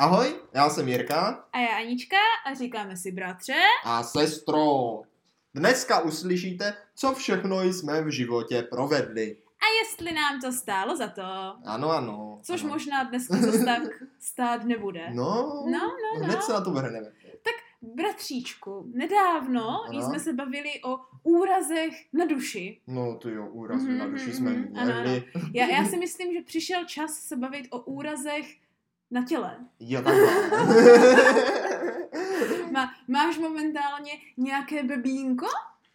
Ahoj, já jsem Jirka A já Anička a říkáme si bratře. a sestro. Dneska uslyšíte, co všechno jsme v životě provedli. A jestli nám to stálo za to. Ano, ano. Což ano. možná dneska zase tak stát nebude. No, No, no, hned no. se na to vrhneme. Bratříčku, nedávno Ano. jsme se bavili o úrazech na duši. No to jo, úraz Mhm, na duši jsme mhm, ano, měli. Já, já si myslím, že přišel čas se bavit o úrazech na těle. Jo. Má, máš momentálně nějaké bebínko?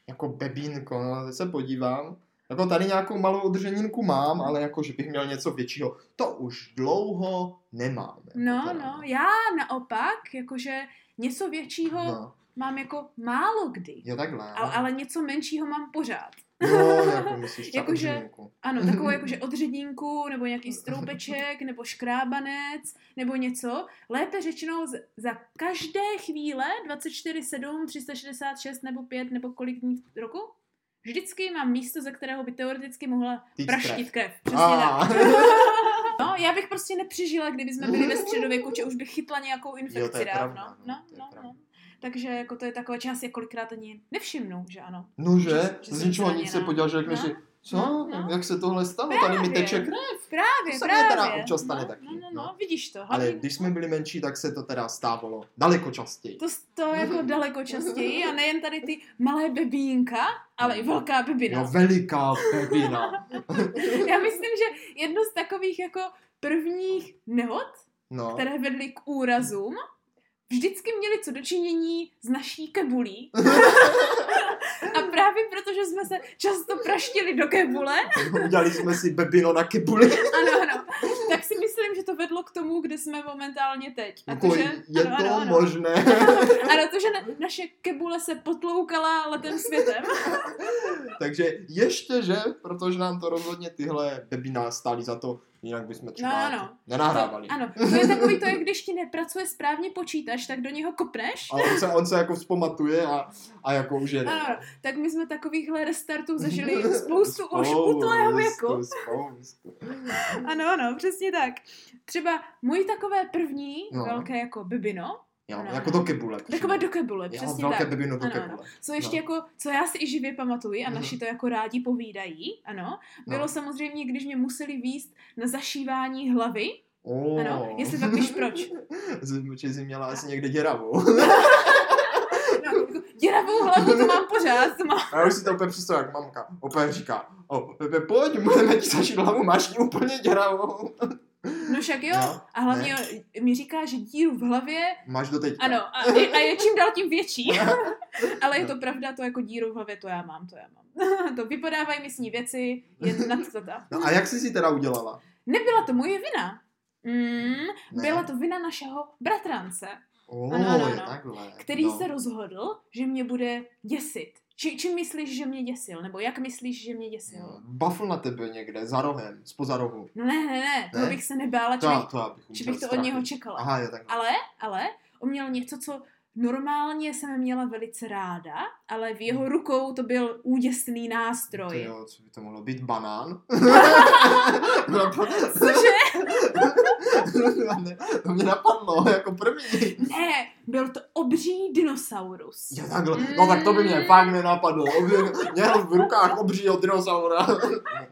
jako bebínko, no, se podívám. Jako tady nějakou malou odřeninku mám, ale jako, že bych měl něco většího, to už dlouho nemám. jako No, teda. no, já naopak, jakože něco většího no. mám jako málo kdy. Jo, takhle. Ale, ale něco menšího mám pořád. No, jako myslíš třeba Jakože- odřeninku. Ano, takovou jakože odředínku, nebo nějaký stroupeček, nebo škrábanec, nebo něco. Lépe řečeno za každé chvíle 24, 7, 366 nebo 5 nebo kolik dní roku? Vždycky mám místo, ze kterého by teoreticky mohla Týc praštit krev. Přesně tak. No, já bych prostě nepřežila, kdyby jsme byli ve středověku, že už bych chytla nějakou infekci Jo, to je dávno. pravda, no, no, to je no, pravda. no. Takže jako to je taková část, jak kolikrát ani nevšimnu, že ano. no, že? Že- že Z ničeho nic se zraněná. podíváš, řekneš No, co? no, no. Jak se tohle stalo? Tady mi Právě. teče krev. Právě, To se právě. teda občas stane no, taky, No, no, no. no, vidíš to. Ale když jsme byli menší, tak se to teda stávalo daleko častěji. To, to jako daleko častěji a nejen tady ty malé bebínka, ale i velká bebina. Jo, veliká bebina. Já myslím, že jedno z takových jako prvních nehod, No. které vedly k úrazům, vždycky měli co dočinění s naší kebulí. a právě protože jsme se často praštili do kebule, Udělali jsme si bebino na kebuli. ano, ano, tak si myslím, že to vedlo k tomu, kde jsme momentálně teď. A to, že, je ano, to ano, ano. možné. Ano, to, že na, naše kebule se potloukala letem světem. Takže ještě, že, protože nám to rozhodně tyhle bebina stály za to, jinak bychom třeba No, ano. nenahrávali. To, ano, to je takový to, jak když ti nepracuje správně počítač, tak do něho kopneš. Ale on se, on se jako vzpamatuje a, a jako už jede. Ano, tak my jsme takovýchhle restartů zažili spoustu už u tvého Spoustu, věku. spoustu. Ano, ano, přesně tak. Třeba můj takové první No. velké jako bebino, Jo, Ano, jako ano. do kebule. takové do kebule, Jo, přesně velké tak. bebino do Ano, kebule. ano. Co ještě No. jako, co já si i živě pamatuji a Mhm. naši to jako rádi povídají, ano, bylo No. samozřejmě, když mě museli výst na zašívání hlavy, Oh. ano, jestli pak víš proč. Že jsi měla asi někde děravou. No, jako děravou hlavu to mám pořád, to mám A já už si to úplně představuji, jak mamka opět říká, o, Pepe, pojď, můžeme ti zašít hlavu, máš ji úplně děravou. No však jo. No, a hlavně mi říká, že díru v hlavě, Máš do teď. ano, a, je- a je čím dál tím větší. Ale je to pravda, to jako díru v hlavě, to já mám, to já mám. to vypodávají mi s ní věci, jen nad tata. No a jak jsi si teda udělala? Nebyla to moje vina. Mm, Ne. byla to vina našeho bratrance, Oh, Ano, ano, je ano. takhle. který no. se rozhodl, že mě bude děsit. Či, čím myslíš, že mě děsil? Nebo jak myslíš, že mě děsil? Bafl na tebe někde, za rohem, spoza rohu. No ne, ne, ne, Ne? bych se nebála, To, či já- bych, to bych či bych to od něho čekala. Aha, je takhle. Ale, ale, on měl něco, co normálně jsem měla velice ráda, ale v jeho rukou to byl úděsný nástroj. jo, co by to mohlo být? Banán? Cože? Ne, to mě napadlo, jako první. Ne, byl to obří dinosaurus. Jo, takhle. No tak to by mě fakt nenapadlo. Měl v rukách obřího dinosaura.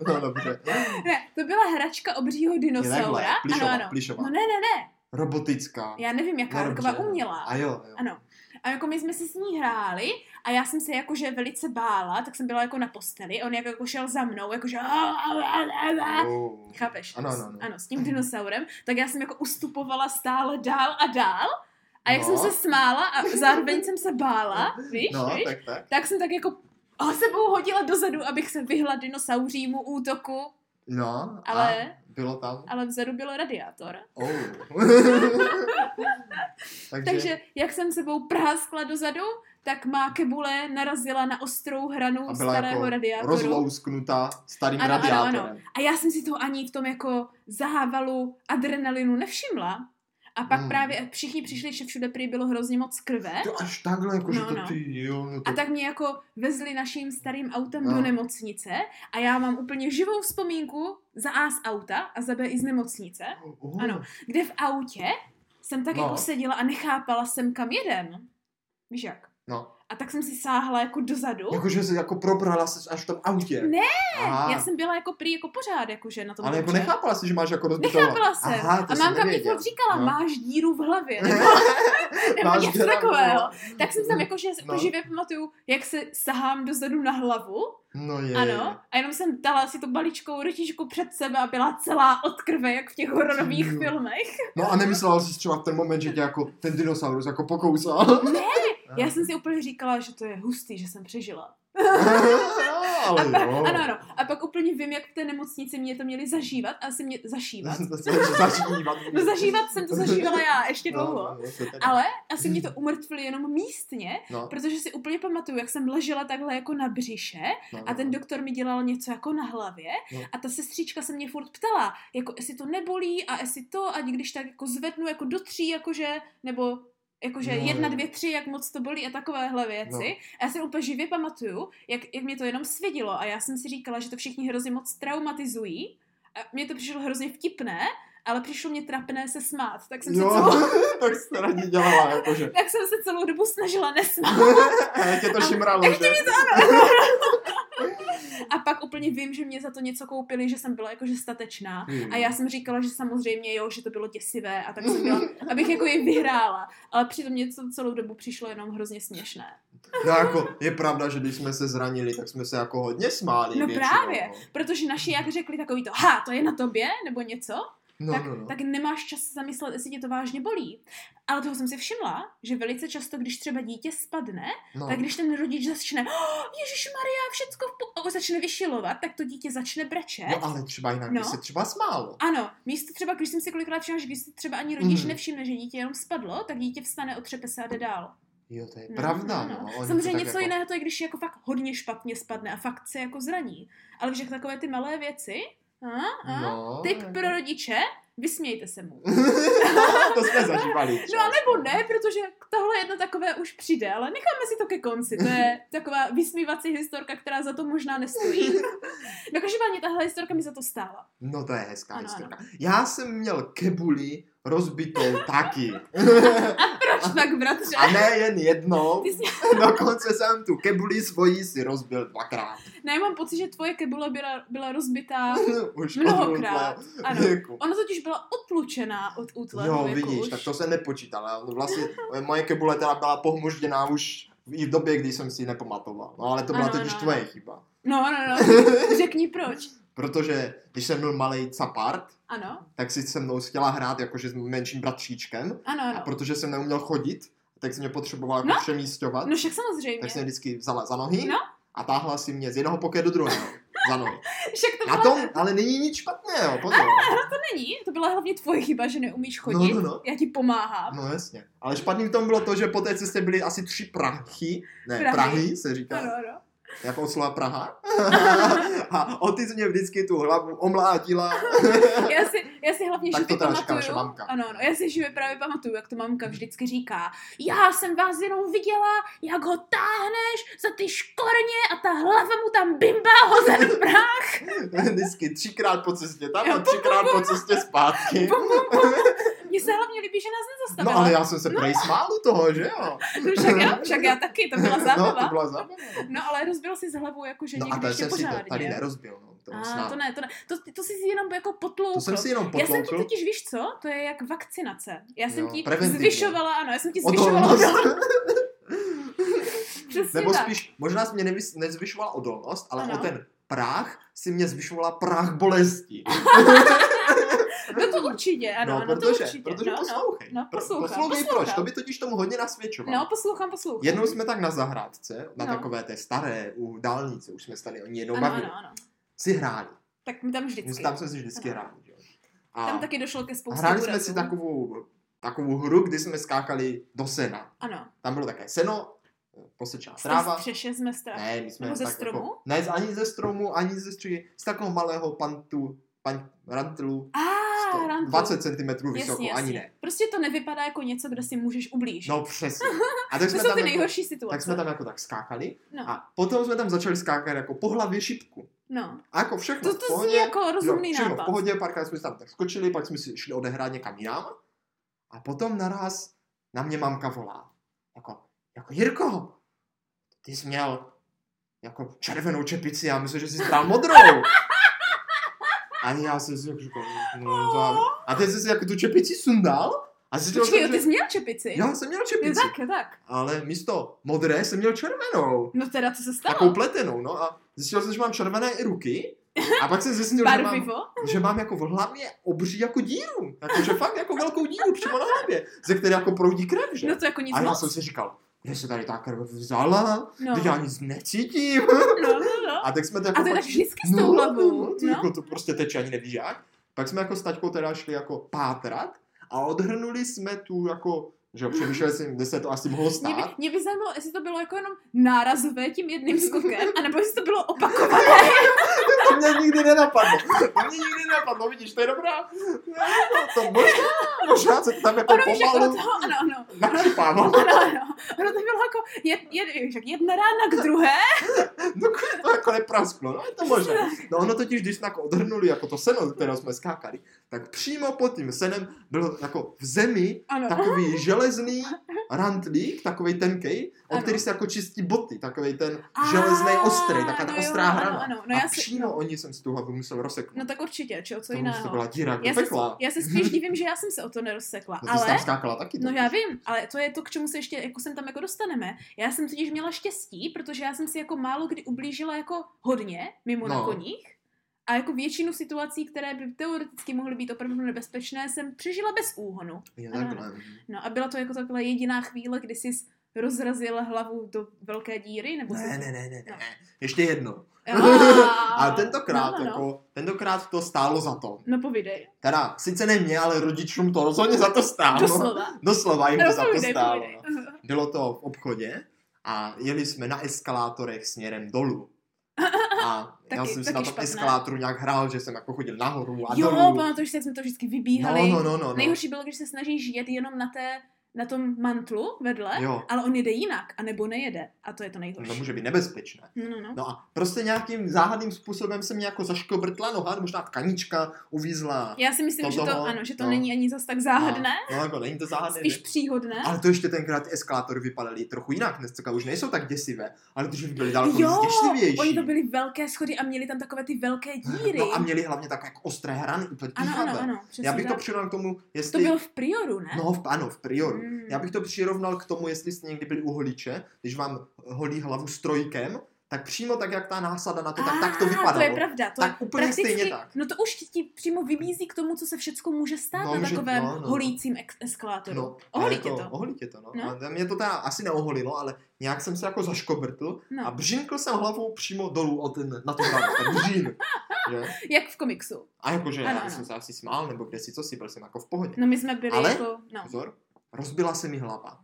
No dobře. Ne, to byla hračka obřího Je dinosaura. takhle, plišová, ano, ano. plišová. No ne, ne, ne, Robotická. já nevím, jaká, No, taková dobře. umělá. A jo, jo. Ano. A jako my jsme si s ní hráli a já jsem se jakože velice bála, tak jsem byla jako na posteli, on jak jako šel za mnou, jakože Oh. chápeš? Ano, ano, ano. ano, s tím dinosaurem, tak já jsem jako ustupovala stále dál a dál a jak No. jsem se smála a zároveň jsem se bála, víš, No, víš? tak tak. tak jsem tak jako a sebou hodila dozadu, abych se vyhla dinosauřímu útoku, No, Ale- a bylo tam. ale vzadu byl radiátor. Oh. Takže, Takže jak jsem sebou práskla dozadu, tak má kebule narazila na ostrou hranu a byla starého jako radiátoru. rozlousknutá starým Ano, ano, radiátorem. ano. A já jsem si to ani v tom jako závalu adrenalinu nevšimla. A pak Hmm. právě všichni přišli, že všude prý bylo hrozně moc krve. To až takhle, jako, že No, to no. ty, jo, no to... A tak mě jako vezli naším starým autem No. do nemocnice a já mám úplně živou vzpomínku za A z auta a za B i z nemocnice, Oh. ano. kde v autě jsem tak No. jako seděla a nechápala jsem, kam jedem. Víš jak? No. A tak jsem si sáhla jako dozadu. Jakože jsi jako probrala se až v tom autě. Ne, Aha. Já jsem byla jako prý jako pořád, jakože na tom Ale jako nechápala jsi, že máš jako rozbitou Nechápala jsem. Aha, to a mámka nevěděl. furt říkala, No. máš díru v hlavě, nebo, nebo něco takového. no. Tak jsem tam jako, že No. no. živě pamatuju, jak se sahám dozadu na hlavu, No je. ano, a jenom jsem dala si tu balíčkou rotičku před sebe a byla celá od krve, jak v těch hororových filmech. No a nemyslela jsi třeba v ten moment, že tě jako ten dinosaurus jako pokousal? Ne, Já jsem si úplně říkala, že to je hustý, že jsem přežila. A pak, ano, ano. A pak úplně vím, jak v té nemocnici mě to měli zažívat a asi mě zašívat. Zažívat. No zažívat jsem to zažívala já ještě No, dlouho. no. Ale asi mě to umrtvili jenom místně, No, protože si úplně pamatuju, jak jsem ležela takhle jako na břiše no, a ten doktor mi dělal něco jako na hlavě No. a ta sestřička se mě furt ptala, jako jestli to nebolí a jestli to, a když tak jako zvednu jako do tří, jakože, nebo jakože No, jedna, jo. dvě, tři, jak moc to bolí a takovéhle věci. No. A já si úplně živě pamatuju, jak, jak mě to jenom svědilo a já jsem si říkala, že to všichni hrozně moc traumatizují. A mně to přišlo hrozně vtipné, ale přišlo mě trapné se smát, tak jsem se celou, Jo, tak jsi to raději dělala, jakože. tak jsem se celou dobu snažila nesmát. A tě to šimralo, že? A pak úplně vím, že mě za to něco koupili, že jsem byla jakože statečná. A já jsem říkala, že samozřejmě jo, že to bylo děsivé a tak jsem byla, abych jako je vyhrála. Ale přitom mě to celou dobu přišlo jenom hrozně směšné. No jako, je pravda, že když jsme se zranili, tak jsme se jako hodně smáli No většinou, právě. no. Protože naši jak řekli takový to, ha, to je na tobě, nebo něco, No, tak, no, no. tak nemáš čas se zamyslet, jestli tě to vážně bolí. Ale toho jsem si všimla, že velice často, když třeba dítě spadne, no. tak když ten rodič začne, oh, Ježíš Maria, všecko v po-" začne vyšilovat, tak to dítě začne brečet. No ale třeba jinak by No. se třeba smálo. Ano, místo třeba, když jsem si kolikrát všimla, že když si třeba ani rodič Mhm. nevšimne, že dítě jenom spadlo, tak dítě vstane, otřepe se a jde dál. Jo, to je No, pravda, no, no. no. Samozřejmě něco jako... jiného to je, když jako fakt hodně špatně spadne a fakt se jako zraní. Ale když jak takové ty malé věci, a, a, No, tip jako- pro rodiče, vysmějte se mu. to jsme zažívali. No a nebo ne, protože tohle jedno takové už přijde, ale necháme si to ke konci. To je taková vysmívací historka, která za to možná nestojí. No každopádně tahle historka mi za to stála. No to je hezká Ano, historka. Já jsem měl kebuli rozbitou taky. Proč tak, bratře? A ne jen jednou, Ty jsi... dokonce jsem tu kebuli svoji si rozbil dvakrát. Ne, mám pocit, že tvoje kebule byla, byla rozbitá. Už Mnohokrát, ano. věku. Ona totiž byla odtlučená od útlého Jo, věku vidíš, už. tak to se nepočítala. Vlastně moje kebule teda byla pohmožděná už i v době, kdy jsem si ji nepamatoval. No ale to byla Ano, totiž ano, tvoje chyba. No, no, no. Řekni proč. Protože když jsem byl malý capart, Ano, tak si se mnou chtěla hrát jakože s menším bratříčkem. ano, A ano. protože jsem neuměl chodit, tak si mě potřeboval jako No. přemístěvat. No však samozřejmě. tak jsem mě vždycky vzala za nohy No. a táhla si mě z jednoho pokoje do druhého. Za nohy. Však to Na byla, tom ale není nic špatného, pozor. to není, to byla hlavně tvoje chyba, že neumíš chodit. No, no, no. Já ti pomáhám. No jasně. Ale špatný v tom bylo to, že po té cestě byly asi tři prachy, ne, Prahy. Prahy, se říká, Ano, ano. Od slova Praha. a Otis mě vždycky tu hlavu omlátila. Já si, já si hlavně Tak živě to teda pamatuju, naše mamka. ano, ano, já si živě právě pamatuju, jak to mamka vždycky říká. Já jsem vás jenom viděla, jak ho táhneš za ty škorně a ta hlava mu tam bimbá hozen v prach. vždycky třikrát po cestě tam Jo, a třikrát po cestě zpátky. Mně se hlavně líbí, že nás No nezastavila. ale já jsem se prej smál u toho, že jo? No, však, já, však já taky, to byla No, zábava. to byla zábava. No ale rozbil si z hlavu jakože No a někdy ještě jsem si to pořádně. tady nerozbil. No. To, A to ne, to ne. To, to jsi si jenom jako potloukl. to jsem si jenom Já jsem ti potloukl. totiž, víš co, to je jak vakcinace. Já jsem Jo, ti zvyšovala, ano, já jsem ti zvyšovala Odolnost. Nebo tak. spíš, možná jsi mě nevys, nezvyšovala odolnost, ale Ano. o ten práh si mě zvyšovala práh bolesti. No to určitě, ano, no, ano, to protože, určitě. protože no, poslouchej. No, no, poslouchám, poslouchej poslouchám. proč, to by totiž tomu hodně nasvědčovalo. No, poslouchám, poslouchám. Jednou jsme tak na zahrádce, na No. takové té staré, u dálnice, už jsme se tady o ní jednou ano, bavili, ano, ano. si hráli. Tak my tam My vždycky. tam jsme si vždycky Ano. hráli. jo. A Tam taky došlo ke spoustě hráli jsme si takovou, takovou hru, kdy jsme skákali do sena. Ano. Tam bylo také seno, posečná Z tráva. té střeše jsme. Ne, my jsme Nebo ze tak stromu? Jako, ne, ani ze stromu, ani ze střechy, z takového malého pantu, pan, rantlu, A, rantl. 20 cm vysoko, jasně, ani jasně. ne. Prostě to nevypadá jako něco, kde si můžeš ublížit. No přesně. A tak to jsme, jsou tam ty jako, nejhorší situace. tak jsme tam jako tak skákali No, a potom jsme tam začali skákat jako po hlavě šipku. no. A jako všechno To, v to pohodě. zní jako rozumný jo, všechno nápad. v pohodě, párkrát jsme tam tak skočili, pak jsme si šli odehrát někam jinam. A potom naraz na mě mamka volá. Jako, jako Jirko, ty jsi měl jako červenou čepici, já myslím, že jsi bral modrou. A já jsem si jako říkal, no, to... A ty jsi si jako tu čepici sundal? A zjistil Počkej, jsem, jo, ty jsi měl čepici? Já jsem měl čepici, tak, jo, tak. ale místo modré jsem měl červenou. No teda, co se stalo? Takovou pletenou, no a zjistil jsem, že mám červené i ruky. A pak jsem zjistil, že mám, že mám jako v hlavě obří jako díru. Jako, že fakt jako velkou díru přímo na hlavě, ze které jako proudí krev, že? No to jako nic a já moc. jsem si říkal, kde se tady ta krev vzala, No. no. já nic necítím. No, no, no. A tak jsme to A jako to je pak- tak vždycky s tou hlavou. No, to, No. jako to prostě teče, ani nevíš jak. Pak jsme jako s taťkou teda šli jako pátrat a odhrnuli jsme tu jako, že jo, přemýšleli jsem, kde se to asi mohlo Mě by, stát. mě by zajímalo, jestli to bylo jako jenom nárazové tím jedným skokem, anebo jestli to bylo opakované. To mě nikdy nenapadlo. To mě nikdy nenapadlo, vidíš, to je dobrá. No, to možná, možná se tam jako Ono pomalu toho, ano, ano. nakřipávalo. Ano, ano. Ono to bylo jako jed, jed, jedna rána k druhé. Dokud to jako neprasklo, no je to možné. No ono totiž, když jsme jako odhrnuli jako to seno, ze kterého jsme skákali, tak přímo pod tím senem byl jako v zemi Ano. takový železný rantlík, takový tenkej, o který se jako čistí boty, takový ten A, železný ostrý, taková ta no jo, ostrá ano, hrana. ano. No a já si- přímo no. oni jsem si tu hlavu musel rozseknout. No tak určitě, čo, co to, jiného. to byla díra Já se, já se spíš divím, že já jsem se o to nerozsekla. No, ty jsi ale tam taky. No já vím, ale to je to, k čemu se ještě, jako sem tam jako dostaneme. Já jsem totiž měla štěstí, protože já jsem si jako málo kdy ublížila jako hodně, mimo no. na koních. A jako většinu situací, které by teoreticky mohly být opravdu nebezpečné, jsem přežila bez úhonu. Je takhle. No a byla to jako takhle jediná chvíle, kdy jsi rozrazila hlavu do velké díry, nebo Ne, jsi... ne, ne, ne, No. ne. Ještě jedno. A tentokrát, no, no, no. jako, tentokrát to stálo za to. No povídej. Teda, sice ne mě, ale rodičům to rozhodně za to stálo. Doslova. Doslova jim to No, za to stálo. povídej. Bylo to v obchodě a jeli jsme na eskalátorech směrem dolů. A já Taky- jsem si na tom špatné. eskalátoru nějak hrál, že jsem jako chodil nahoru a Jo, dolů. pamatuješ si, jak jsme to vždycky vybíhali. No, no, no, no, no. Nejhorší bylo, když se snažíš jet jenom na té na tom mantlu vedle, Jo. ale on jede jinak, anebo nejede. A to je to To nejhorší. může být nebezpečné. No, no, no. No a prostě nějakým záhadným způsobem se mě jako zaškobrtla noha, možná tkanička uvízla. Já si myslím, To že to, toho, ano, že to no. není ani zas tak záhadné, No, no jako není to záhadné. spíš ne? příhodné. Ale to ještě tenkrát eskalátory vypadaly trochu jinak. Dneska už nejsou tak děsivé, ale dřív byly daleko jo, zděšlivější. oni to byly velké schody a měli tam takové ty velké díry. No a měli hlavně tak jako ostré hrany, ano, ano, ano, Já bych to tak. přirovnal k tomu, To jestli... byl v Prioru, ne? No, v, ano, v prioru. Mm. Já bych to přirovnal k tomu, jestli jste někdy byli u holiče, když vám holí hlavu strojkem, tak přímo tak, jak ta násada na to, tak, tak to Ah, vypadalo. To je pravda. To Tak je úplně stejně tak. No to už ti přímo vybízí k tomu, co se všecko může stát No, na takovém no, no, holícím eskalátoru. No, Oholí tě to. Oholí tě to, no. No. A mě to teda asi neoholilo, ale nějak jsem se jako zaškobrtl No. a břinkl jsem hlavou přímo dolů od ten, na hlavu, ten břín. že? Jak v komiksu. A jakože Ano, já ano. jsem se asi smál, nebo kde si co si, byl jsem jako v pohodě. No my jsme byli Ale- jako... No. Pozor, rozbila se mi hlava.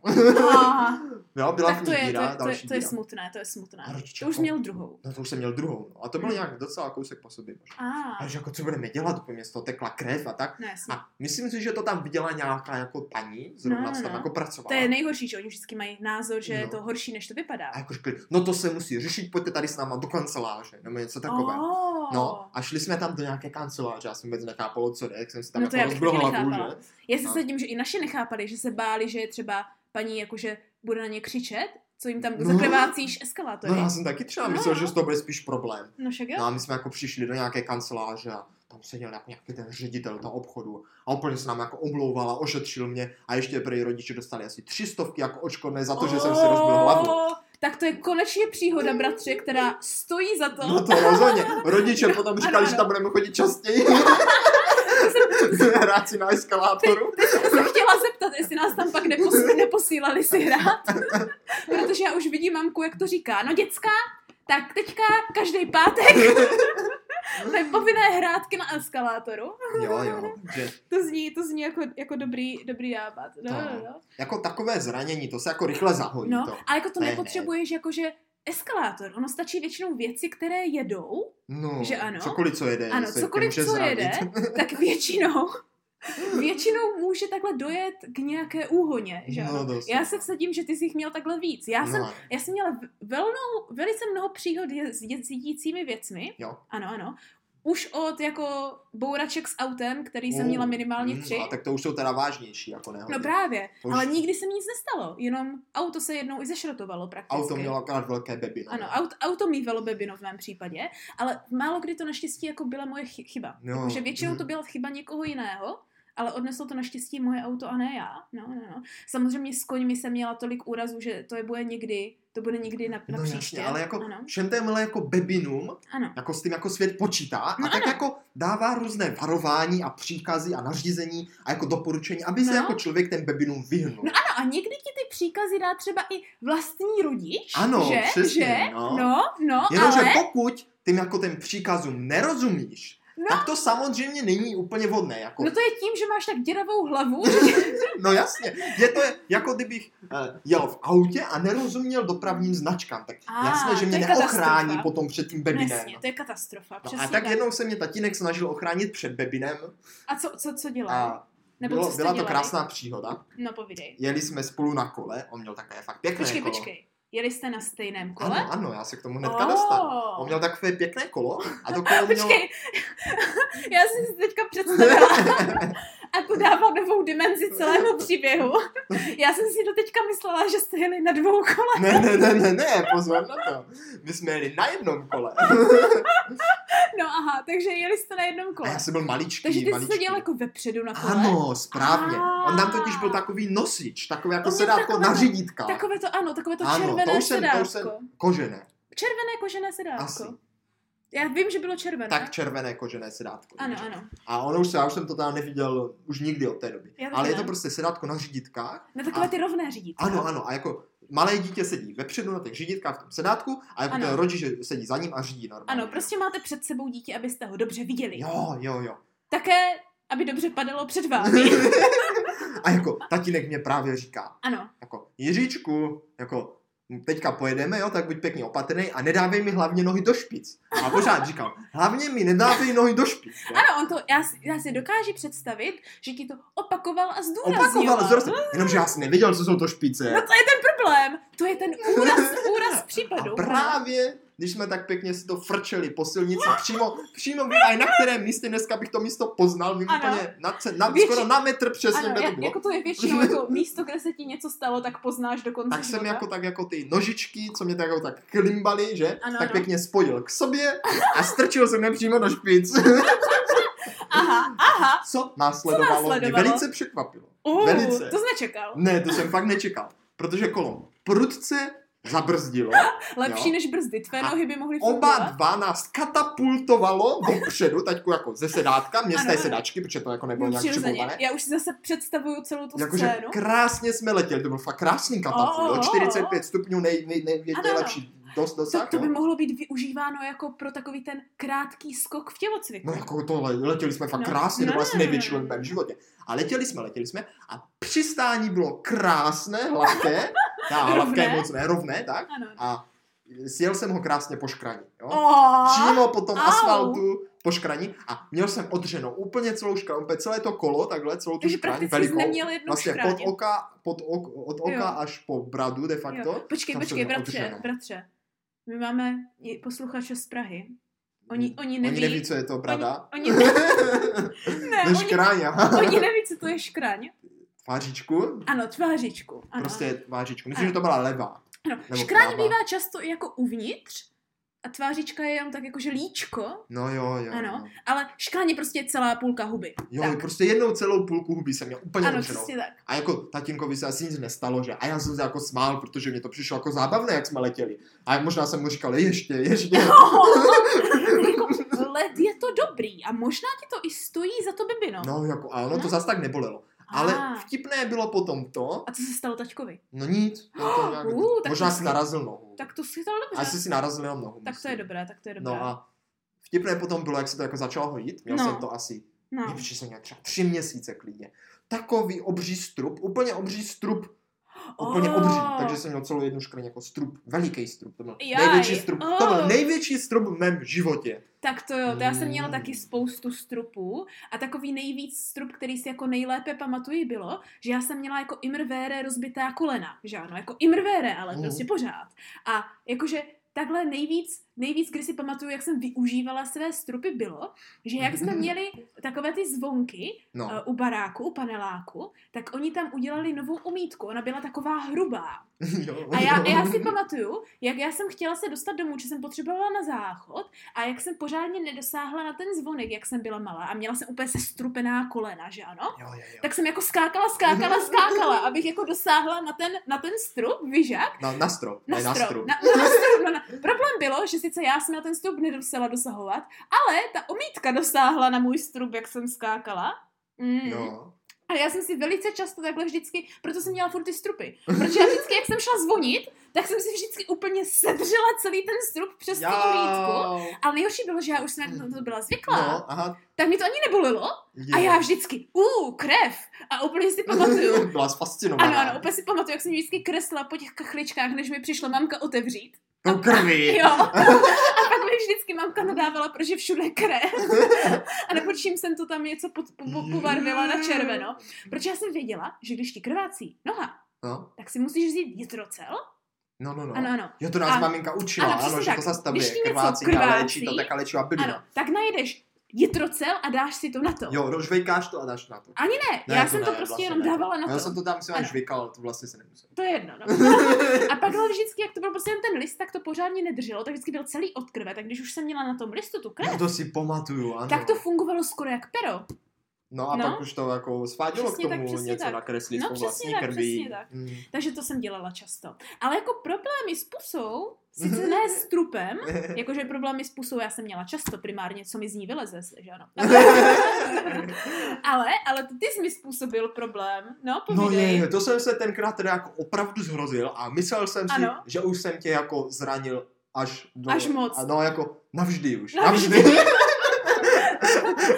Aha, jo, byla tak to je, to, díra, je, to, je, to je smutné, to je smutné. A rodiče To už jako- měl druhou. No to už jsem měl druhou. No. A to byl Hmm. nějak docela kousek po sobě. možná. A, A že jako co budeme dělat, úplně z toho tekla krev a tak. no jasně. A myslím si, že to tam viděla nějaká jako paní, zrovna No, co tam no. jako pracovala. To je nejhorší, že oni vždycky mají názor, že je No. to horší, než to vypadá. A jako řekli, no to se musí řešit, pojďte tady s náma do kanceláře, nebo něco takového. Oh. No a šli jsme tam do nějaké kanceláře, já jsem vůbec nechápal, co jde, jak jsem si tam No jako to já rozbil taky hlavu, že? Já se No. sadím, že i naše nechápali, že se báli, že je třeba paní jakože bude na ně křičet, co jim tam No. zakrvácíš eskalátory. No já jsem taky třeba No. myslel, že to bude spíš problém. No však jo. No a my jsme jako přišli do nějaké kanceláře a tam seděl jako nějaký ten ředitel toho obchodu a úplně se nám jako omlouval a ošetřil mě a ještě prý rodiče dostali asi tři stovky jako očkodné za to, že jsem si rozbil hlavu. Oh, Tak to je konečně příhoda, bratře, která stojí za to. No to rozhodně. Rodiče potom Ano, říkali, že ano. tam budeme chodit častěji. Hrát si na eskalátoru. Zeptat, jestli nás tam pak nepos- neposílali si hrát. Protože já už vidím mamku, jak to říká. No děcka, tak teďka každý pátek mají povinné hrátky na eskalátoru. Jo, jo. Že To zní, to zní jako, jako dobrý, dobrý nápad. No, no, no. jako takové zranění, to se jako rychle zahojí. no to. ale jako to Ne, ne. nepotřebuješ jakože eskalátor. Ono stačí většinou věci, které jedou, No, Že ano? Cokoliv, co jede. Ano, se cokoliv, může co jede, tak většinou většinou může takhle dojet k nějaké úhoně, že No, ano? Já se vsadím, že ty jsi jich měl takhle víc. Já, jsem, No, já jsem měla velnou, velice mnoho příhod s je- s jedícími věcmi. jo. Ano, ano. už od jako bouraček s autem, který jsem Uh, měla minimálně mm, tři. A tak to už jsou teda vážnější, jako nehody. No právě, To už- ale nikdy se mi nic nestalo, jenom auto se jednou i zešrotovalo prakticky. Auto mělo akorát velké baby. No. Ano, auto, auto mývalo bebino v mém případě, ale málo kdy to naštěstí jako byla moje chy- chyba. Jo, Jakože většinou mhm. to byla chyba někoho jiného, ale odneslo to naštěstí moje auto a ne já. No, no, no. Samozřejmě s koňmi jsem měla tolik úrazů, že to je bude někdy, to bude někdy na, na No příště. jasně, ale jako Ano, všem témhle jako bebinům, ano. jako s tím jako svět počítá a No tak ano. jako dává různé varování a příkazy a nařízení a jako doporučení, aby se No. jako člověk ten bebinům vyhnul. No ano, a někdy ti ty příkazy dá třeba i vlastní rodič, Ano, že? přesně, že? no. no, no Jenomže ale... pokud tím jako ten příkazům nerozumíš, No. tak to samozřejmě není úplně vhodné. Jako, No to je tím, že máš tak děravou hlavu, no jasně, je to jako kdybych uh, jel v autě a nerozuměl dopravním značkám, tak A, jasné, že to mě neochrání katastrofa. potom před tím bebinem. Jasně, to je katastrofa, No a tak jednou se mě tatínek snažil ochránit před bebinem A co, co, co dělá? Nebo bylo, co byla to dělali? krásná příhoda. No povídej. Jeli jsme spolu na kole, on měl takové fakt pěkné Počkej, kolo. počkej. Jeli jste na stejném kole? Ano, ano, já se k tomu hnedka Oh. dostanu. On měl takové pěkné kolo a to kolo mělo... Počkej, já jsem si teďka představila a to dává novou dimenzi celému příběhu. Já jsem si do teďka myslela, že jste jeli na dvou kole. Ne, ne, ne, ne, ne, pozor na to. My jsme jeli na jednom kole. No aha, takže jeli jste na jednom A kole. já jsem byl maličký, Takže ty jsi maličký. seděl jako vepředu na kole. Ano, správně. On tam totiž byl takový nosič, takové jako sedátko takové na řídítka. Takové to, ano, takové to Ano, červené to už jsem- to sedátko. už jsem- Kožené. Červené kožené sedátko. Asi. Já vím, že bylo červené. Tak červené kožené sedátko. Ano, ano. A ono už se, já už jsem to tam neviděl už nikdy od té doby. Ale je to prostě sedátko na řídítkách. Na takové A- ty rovné řídítka. Ano, ano. A jako malé dítě sedí vepředu na těch řídítkách v tom sedátku a jako Ano. ten rodič sedí za ním a řídí normálně. Ano, prostě máte před sebou dítě, abyste ho dobře viděli. Jo, jo, jo. Také, aby dobře padalo před vámi. A jako tatínek mě právě říká, ano. jako Jiříčku, jako teďka pojedeme, jo, tak buď pěkně opatrný a nedávej mi hlavně nohy do špic. A pořád říkal, hlavně mi nedávej nohy do špic. Jo. Ano, on to, já, si- já si dokážu představit, že ti to opakoval a zdůrazňoval. Opakoval, zrozil. Jenomže já jsem nevěděl, co jsou to špice. No to je ten problém. To je ten úraz, úraz případu. A právě, když jsme tak pěkně si to frčeli po silnici, přímo, přímo vím, aj na kterém místě dneska bych to místo poznal, vím Ano. úplně na, na, Větši- skoro na metr přesně, Ano, kde to bylo. jako to je většinou jako místo, kde se ti něco stalo, tak poznáš do konce tak jsem života. jako tak jako ty nožičky, co mě tak jako tak klimbaly, že? Ano, tak ano. pěkně spojil k sobě a strčil jsem je přímo do špic. Aha, aha. Co následovalo, Co následovalo? mě velice překvapilo. Uh, Velice. to jsi nečekal. Ne, to jsem fakt nečekal, protože kolo prudce zabrzdilo, Lepší Jo. než brzdy. Tvé A nohy by mohly oba fungovat. dva nás katapultovalo dopředu, taťku jako ze sedátka, mě z té sedačky, protože to jako nebylo No, nějak připouvané. Já už si zase představuju celou tu Jakože scénu. krásně jsme letěli, to byl fakt krásný katapult, Oh, oh, 45 stupňů nej, nej, nej, Ano, nejlepší dost To, dosah, to by jo. mohlo být využíváno jako pro takový ten krátký skok v tělocviku. No jako tohle, letěli jsme fakt No. krásně, to No, byl no, asi no, největší no, let v no. mém životě. A letěli jsme, letěli jsme a přistání bylo krásné, hladké, tá, hladké Rovné. moc ne, rovné, tak. Ano. A sjel jsem ho krásně po škraní, jo. Oh, Přímo po tom au. asfaltu po škraní a měl jsem odřenou úplně celou škraň, úplně celé to kolo, takhle, celou tu Takže škraň, velikou. neměl jednu Vlastně pod oka, pod ok, od oka Jo. až po bradu de facto. Jo. Počkej, počkej, bratře, odřenou. bratře. My máme posluchače z Prahy. Oni, oni neví... Oni neví, co je to brada. Oni, oni, ne, ne, oni, škráň, oni neví, co to je škraň. Tvářičku? Ano, tvářičku. Ano. Prostě tvářičku. Myslím, Ano. že to byla levá. ano. Škraň bývá často i jako uvnitř a tvářička je jenom tak jakože líčko, No jo, jo. Ano. jo. ale je prostě celá půlka huby. Jo, tak. prostě jednou celou půlku huby jsem měl úplně Ano, přesně tak. A jako tatínkovi se asi nic nestalo, že? A já jsem se jako smál, protože mě to přišlo jako zábavné, jak jsme letěli. A možná jsem mu říkal, ještě, ještě. jako, let je to dobrý a možná ti to i stojí za to bybino. No jako, a ono to No. zas tak nebolelo. Ale Ah. vtipné bylo potom to, A co se stalo taťkovi? no nic, to, to nějak, Uh, tak možná si narazil nohu. Tak to si to dobře. Asi si narazil jenom nohu. tak to je dobré, tak to je dobré. No a vtipné potom bylo, jak se to jako začalo hojit. Měl No. jsem to asi, no. no. nevím, jsem měl třeba tři měsíce klidně. Takový obří strup, úplně obří strup, úplně Oh. obří. Takže jsem měl celou jednu škriň jako strup, veliký strup. To byl Jaj, největší strup, to byl oh. největší strup v mém životě. Tak to jo, to já jsem měla Mm. taky spoustu strupů a takový nejvíc strup, který si jako nejlépe pamatuji, bylo, že já jsem měla jako imrvére rozbitá kolena, že ano, jako imrvére, ale Mm. prostě pořád. A jakože takhle nejvíc nejvíc, kdy si pamatuju, jak jsem využívala své strupy, bylo, že jak jsme měli takové ty zvonky No. uh, u baráku, u paneláku, tak oni tam udělali novou umítku. Ona byla taková hrubá. jo. A já, já si pamatuju, jak já jsem chtěla se dostat domů, že jsem potřebovala na záchod a jak jsem pořádně nedosáhla na ten zvonek, jak jsem byla malá a měla jsem úplně sestrupená kolena, že ano? Jo, jo, jo. Tak jsem jako skákala, skákala, skákala, abych jako dosáhla na ten, na ten strup, víš jak? Na, na strop, Na na. Na, na strop no, na. Problém bylo, že sice já jsem na ten strup nedosela dosahovat, ale ta omítka dosáhla na můj strup, jak jsem skákala. Mm. Jo. A já jsem si velice často takhle vždycky, proto jsem měla furt ty strupy. Protože já vždycky, jak jsem šla zvonit, tak jsem si vždycky úplně sedřela celý ten strup přes tu omítku. Ale nejhorší bylo, že já už jsem na to byla zvyklá, No, aha. tak mi to ani nebolilo. Je. A já vždycky, uh, krev. A úplně si pamatuju. Byla fascinovaná. Ano, ano, úplně si pamatuju, jak jsem vždycky kresla po těch kachličkách, než mi přišla mamka otevřít. To krví. Jo. A pak mi vždycky mamka nadávala, protože všude je krev. A nebo čím jsem to tam něco pod, po, po, pobarvila na červeno. Protože já jsem věděla, že když ti krvácí noha, No, tak si musíš vzít jitrocel. no, no. no. Ano, ano. Jo, to nás A- maminka učila, ano, ano, že tak. to zastavuje Když krvácí, krvácí, léčí to taká léčivá bylina. Ano, tak najdeš jitrocel a dáš si to na to. Jo, rožvejkáš to a dáš na to. Ani ne, Ne, já to jsem ne, to prostě vlastně jenom ne. dávala na No, já to. jsem to tam Ano. až žvejkal, ale to vlastně se nemusel. To je jedno, no. A pak ale vždycky, jak to byl prostě jen ten list, tak to pořádně nedrželo, tak vždycky byl celý od krve, tak když už jsem měla na tom listu tu krev, No to si pamatuju, ano. tak to fungovalo skoro jak pero. No a No. pak už to jako svádělo k Přesně tak, tomu přesně něco tak. nakreslit No, po vlastní tak, krví. tak. Mm. Takže to jsem dělala často. Ale jako problémy s pusou, sice ne s trupem, jakože problémy s pusou já jsem měla často primárně, co mi z ní vyleze, že ano. ale, ale ty jsi mi způsobil problém, no No povídej. je, to jsem se tenkrát teda jako opravdu zhrozil a myslel jsem si, Ano. že už jsem tě jako zranil až do... Až moc. A no jako navždy už. Navždy. Navždy.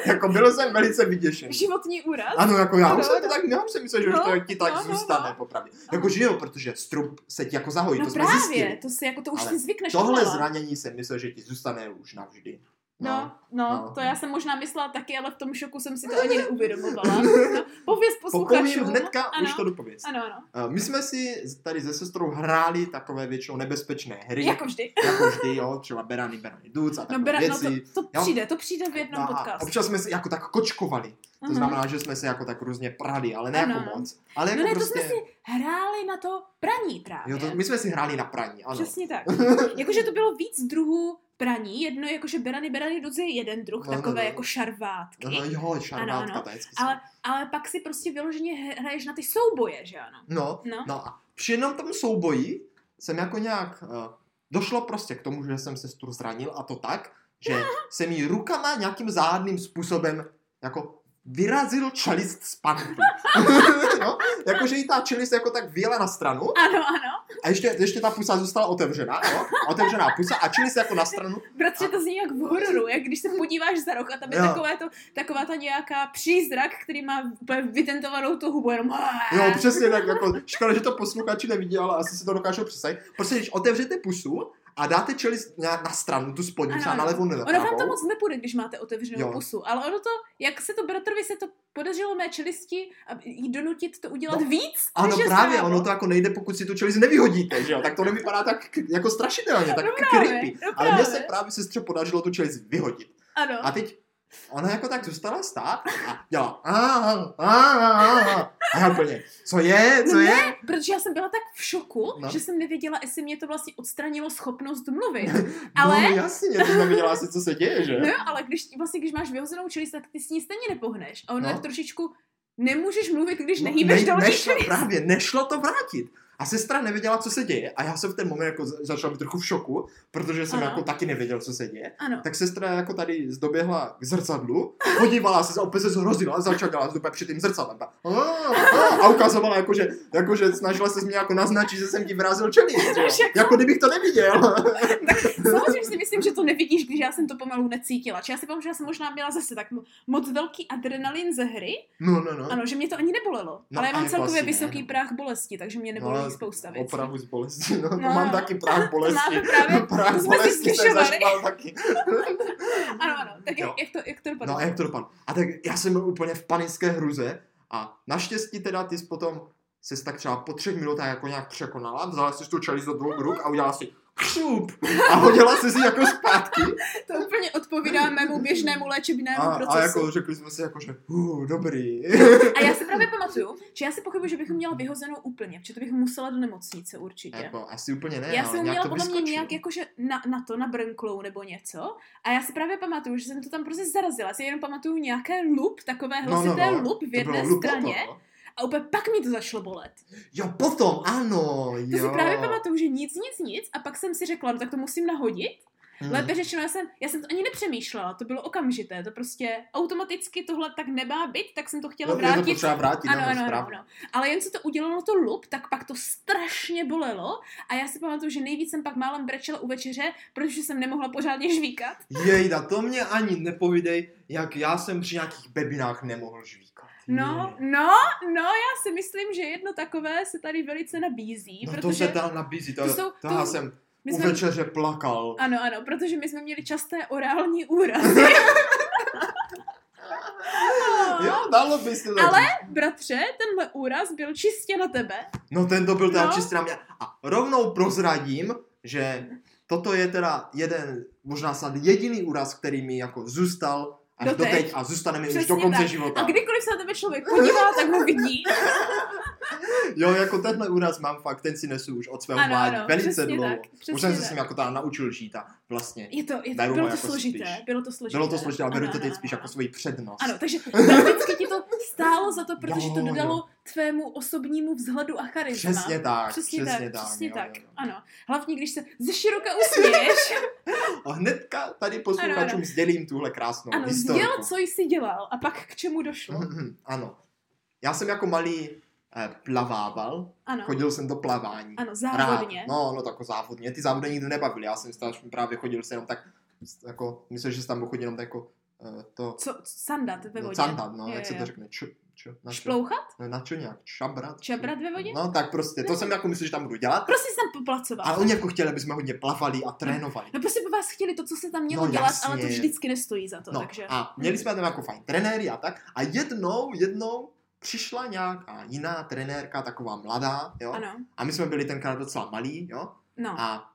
jako byl jsem velice vyděšený. Životní úraz. Ano, jako já už jsem to no. tak, já už jsem myslel, že už No, to ti tak no, no, zůstane, no. popravdě. Jako že jo, protože strup se ti jako zahojí, no to jsme právě, zjistili. to si jako to už Ale si zvykneš Tohle zranění jsem myslel, že ti zůstane už navždy. No, no, no. to já jsem možná myslela taky, ale v tom šoku jsem si to ani neuvědomovala. No, pověz posluchačům. hnedka, ano, už to dopověz. Ano, ano. Eh, My jsme si tady se sestrou hráli takové většinou nebezpečné hry. Jako vždy. jako vždy, jo, třeba Berany, Berany Duc a No, takové bera, no věci. to, to jo. přijde, to přijde v jednom No a podcastu. občas jsme si jako tak kočkovali. To Aha. znamená, že jsme se jako tak různě prali, ale ne Ano, jako moc. Ale jako No ne, prostě... to jsme si hráli na to praní právě. Jo, to, my jsme si hráli na praní, ano. Přesně tak. Jakože to bylo víc druhů praní. Jedno jakože berany, berany, duzy je jeden druh, No, no, takové no. jako šarvátky. Aha, jo, šarvátka, Ano, ano. to je hezky Ale, ale pak si prostě vyloženě hraješ na ty souboje, že ano? No, No. no a při jednom tom souboji jsem jako nějak... Uh, došlo prostě k tomu, že jsem sestru zranil a to tak, že jsem jí rukama nějakým záhadným způsobem jako vyrazil čelist z panky. no, jakože jí ta čelist jako tak vyjela na stranu Ano, ano. a ještě, ještě ta pusa zůstala otevřená, jo? Otevřená pusa a čelist jako na stranu. Bratře, to zní jak v hororu, jak když se podíváš za rok a tam je Jo. takové to, taková ta nějaká přízrak, který má úplně vytentovanou tu hubu, jenom Jo, přesně tak, jako, škoda, že to posluchači nevidí, ale asi si to dokážou představit. Prostě když otevřete pusu a dáte čelist na, na stranu, tu spodní, Ano, třeba na levou nebo Ono vám to moc nepůjde, když máte otevřenou Jo. pusu, ale ono to, jak se to bratrovi se to podařilo mé čelisti a jí donutit to udělat No, víc, Ano, než právě, zdrávo. ono to jako nejde, pokud si tu čelist nevyhodíte, že jo? Tak to nevypadá tak jako strašidelně, tak No právě, creepy. no Ale mně se právě. právě sestře podařilo tu čelist vyhodit. Ano. A teď ona jako tak zůstala stát a dělala a, a, a, a, a úplně, co je, co No je? ne, protože já jsem byla tak v šoku, No. že jsem nevěděla, jestli mě to vlastně odstranilo schopnost mluvit. Ale, No jasně, ty nevěděla asi, co se děje, že? no jo, ale když vlastně, když máš vyhozenou čelist, tak ty s ní stejně nepohneš. A ono No. tak trošičku nemůžeš mluvit, když No, nehýbeš ne, těch nešlo, čelist. právě, nešlo to vrátit. A sestra nevěděla, co se děje a já jsem v ten moment jako za- začal být trochu v šoku, protože jsem Ano. jako taky nevěděl, co se děje. Ano. Tak sestra jako tady zdoběhla k zrcadlu, podívala se, a opět se zhrozila a začala dělat úplně před tím zrcadlem. A, a, a ukazovala, jako, že, jako, že snažila se mě jako naznačit, že jsem ti vrazil. Však- Jako kdybych to neviděl. Samozřejmě si myslím, že to nevidíš, když já jsem to pomalu necítila. Či já si pamatuju, že já jsem možná měla zase tak mo- moc velký adrenalin ze hry, No, no, no. ano, že mě to ani nebolelo. No, ale já mám celkově ne, vysoký no. práh bolesti, takže mě nebolí No, spousta věcí. Opravu z bolesti, no, to No, mám no. taky práh bolesti. máme právě- práh to jsme si bolesti jsem zažíval taky. Ano, ano, tak Jo. jak, jak, to, jak to dopadlo? No a jak to dopadlo? A tak já jsem byl úplně v panické hruze a naštěstí teda ty jsi potom se tak třeba po třech minutách jako nějak překonala, vzala si tu čelist do dvou ruk a udělala si křup a hodila se si jako zpátky. To úplně odpovídá mému běžnému léčebnému A, procesu. a jako řekli jsme si jako, že uh, dobrý. A já si právě pamatuju, že já si pochybuji, že bych měla vyhozenou úplně, protože to bych musela do nemocnice určitě. jako, asi úplně ne, já jsem měla to podle mě nějak jakože na, na to, na brnklou nebo něco. A já si právě pamatuju, že jsem to tam prostě zarazila. Já si jenom pamatuju nějaké lup, takové hlasité lup v To jedné bylo lupo straně. no. A úplně pak mi to začalo bolet. Jo, potom, ano, To jo. si právě pamatuju, že nic, nic, nic. A pak jsem si řekla, no tak to musím nahodit. Hmm. Lépe řečeno, já jsem, já jsem to ani nepřemýšlela, to bylo okamžité, to prostě automaticky tohle tak nemá být, tak jsem to chtěla Jo, je to vrátit. vrátit, ano, ano, ano, ano. Ale jen co to udělalo to lup, tak pak to strašně bolelo a já si pamatuju, že nejvíc jsem pak málem brečela u večeře, protože jsem nemohla pořádně žvíkat. Jejda, to mě ani nepovídej, jak já jsem při nějakých bebinách nemohl žvíkat. No, Je. no, no, já si myslím, že jedno takové se tady velice nabízí, no to se tam nabízí, to, to jsou- to, to- já jsem my u jsme, večeře plakal. ano, ano, protože my jsme měli časté orální úrazy. Jo, dalo by se to Ale-. Bratře, tenhle úraz byl čistě na tebe. No ten to byl teda No. čistě na mě. A rovnou prozradím, že toto je teda jeden, možná snad jediný úraz, který mi jako zůstal až Doteď. doteď a zůstane mi už do konce tak. života. A kdykoliv se na tebe člověk podívá, tak ho vidí. Jo, jako tenhle úraz mám fakt, ten si nesu už od svého Ano, mládí ano, velice dlouho. tak, Už jsem se s ním jako teda naučil žít a vlastně Je to, je to, bylo ho to jako složité, spíš. bylo to složité. bylo to složité, ale beru Ano, to teď ano, spíš ano. jako svoji přednost. Ano, takže prakticky ti to stálo za to, protože to Jo, dodalo tvému osobnímu vzhledu a charisma. Přesně tak, Přesně, přesně tak, tak, přesně jo, tak. jo, jo. Ano. Hlavně, když se ze široka usměješ. A hnedka tady Ano, posluchačům ano. sdělím tuhle krásnou ano, historku. sděl, co jsi dělal a pak k čemu došlo. Mhm, ano. Já jsem jako malý plavával, Ano, chodil jsem do plavání. ano, závodně. Rád. No, no, tak jako závodně. Ty závody nikdy nebavily. Já jsem stále právě chodil se jenom tak, jako, myslím, že jsem tam byl chodit jenom tak jako eh, to, Co, sandat ve no, vodě? cantat, no, Jo, jak se jo. to řekne, č, č, na čo, Šplouchat? no, na čo nějak, čabrat? Čabrat ve vodě? No, tak prostě, to jsem jako myslel, že tam budu dělat. Prostě jsem tam poplacoval. Ale oni jako chtěli, aby jsme hodně plavali a trénovali. No prostě po vás chtěli to, co se tam mělo No, dělat, jasně. ale to vždycky nestojí za to, No takže... a měli jsme tam jako fajn trenéry a tak. A jednou, jednou přišla nějaká jiná trenérka, taková mladá, jo. Ano, A my jsme byli tenkrát docela malí, jo. no, A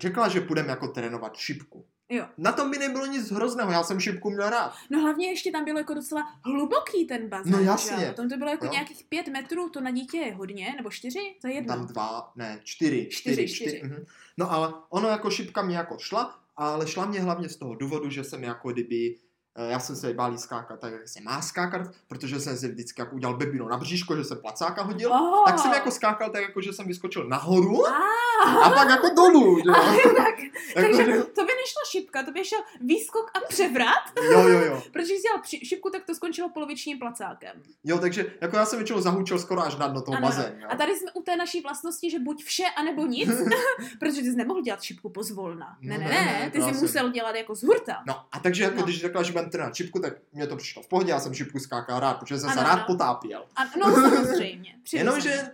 řekla, že půjdeme jako trénovat šipku. jo. Na tom mi nebylo nic hrozného, já jsem šipku měl rád. No hlavně ještě tam bylo jako docela hluboký ten bazén, No jasně. Tam to bylo jako Jo. nějakých pět metrů, to na dítě je hodně, nebo čtyři, to je jedno. Tam dva, ne, čtyři. Čtyři, čtyři. mhm. No ale ono jako šipka mě jako šla, ale šla mě hlavně z toho důvodu, že jsem jako kdyby já jsem se bál skákat tak, jak se má skákat, protože jsem si vždycky jako udělal bebino na bříško, že jsem placáka hodil. Oh. Tak jsem jako skákal tak jako, že jsem vyskočil nahoru Ah, a pak jako dolů, že jo. tak, Jako, takže že- to by nešla šipka, to by šel výskok a převrat, Jo, jo, jo. protože když dělal šipku, tak to skončilo polovičním placákem. Jo, takže jako já jsem většinou zahučil skoro až na dno toho bazénu. jo. A tady jsme u té naší vlastnosti, že buď vše, anebo nic, protože ty jsi nemohl dělat šipku pozvolna. Ne, No, ne, ne, ne, ne, ty jsi musel dělat jako z hurta. No a takže jako No. když řekla, že budeme trénovat šipku, tak mě to přišlo v pohodě, já jsem šipku skákal rád, protože jsem se Ano, rád ano. potápěl. A, no samozřejmě. Jenomže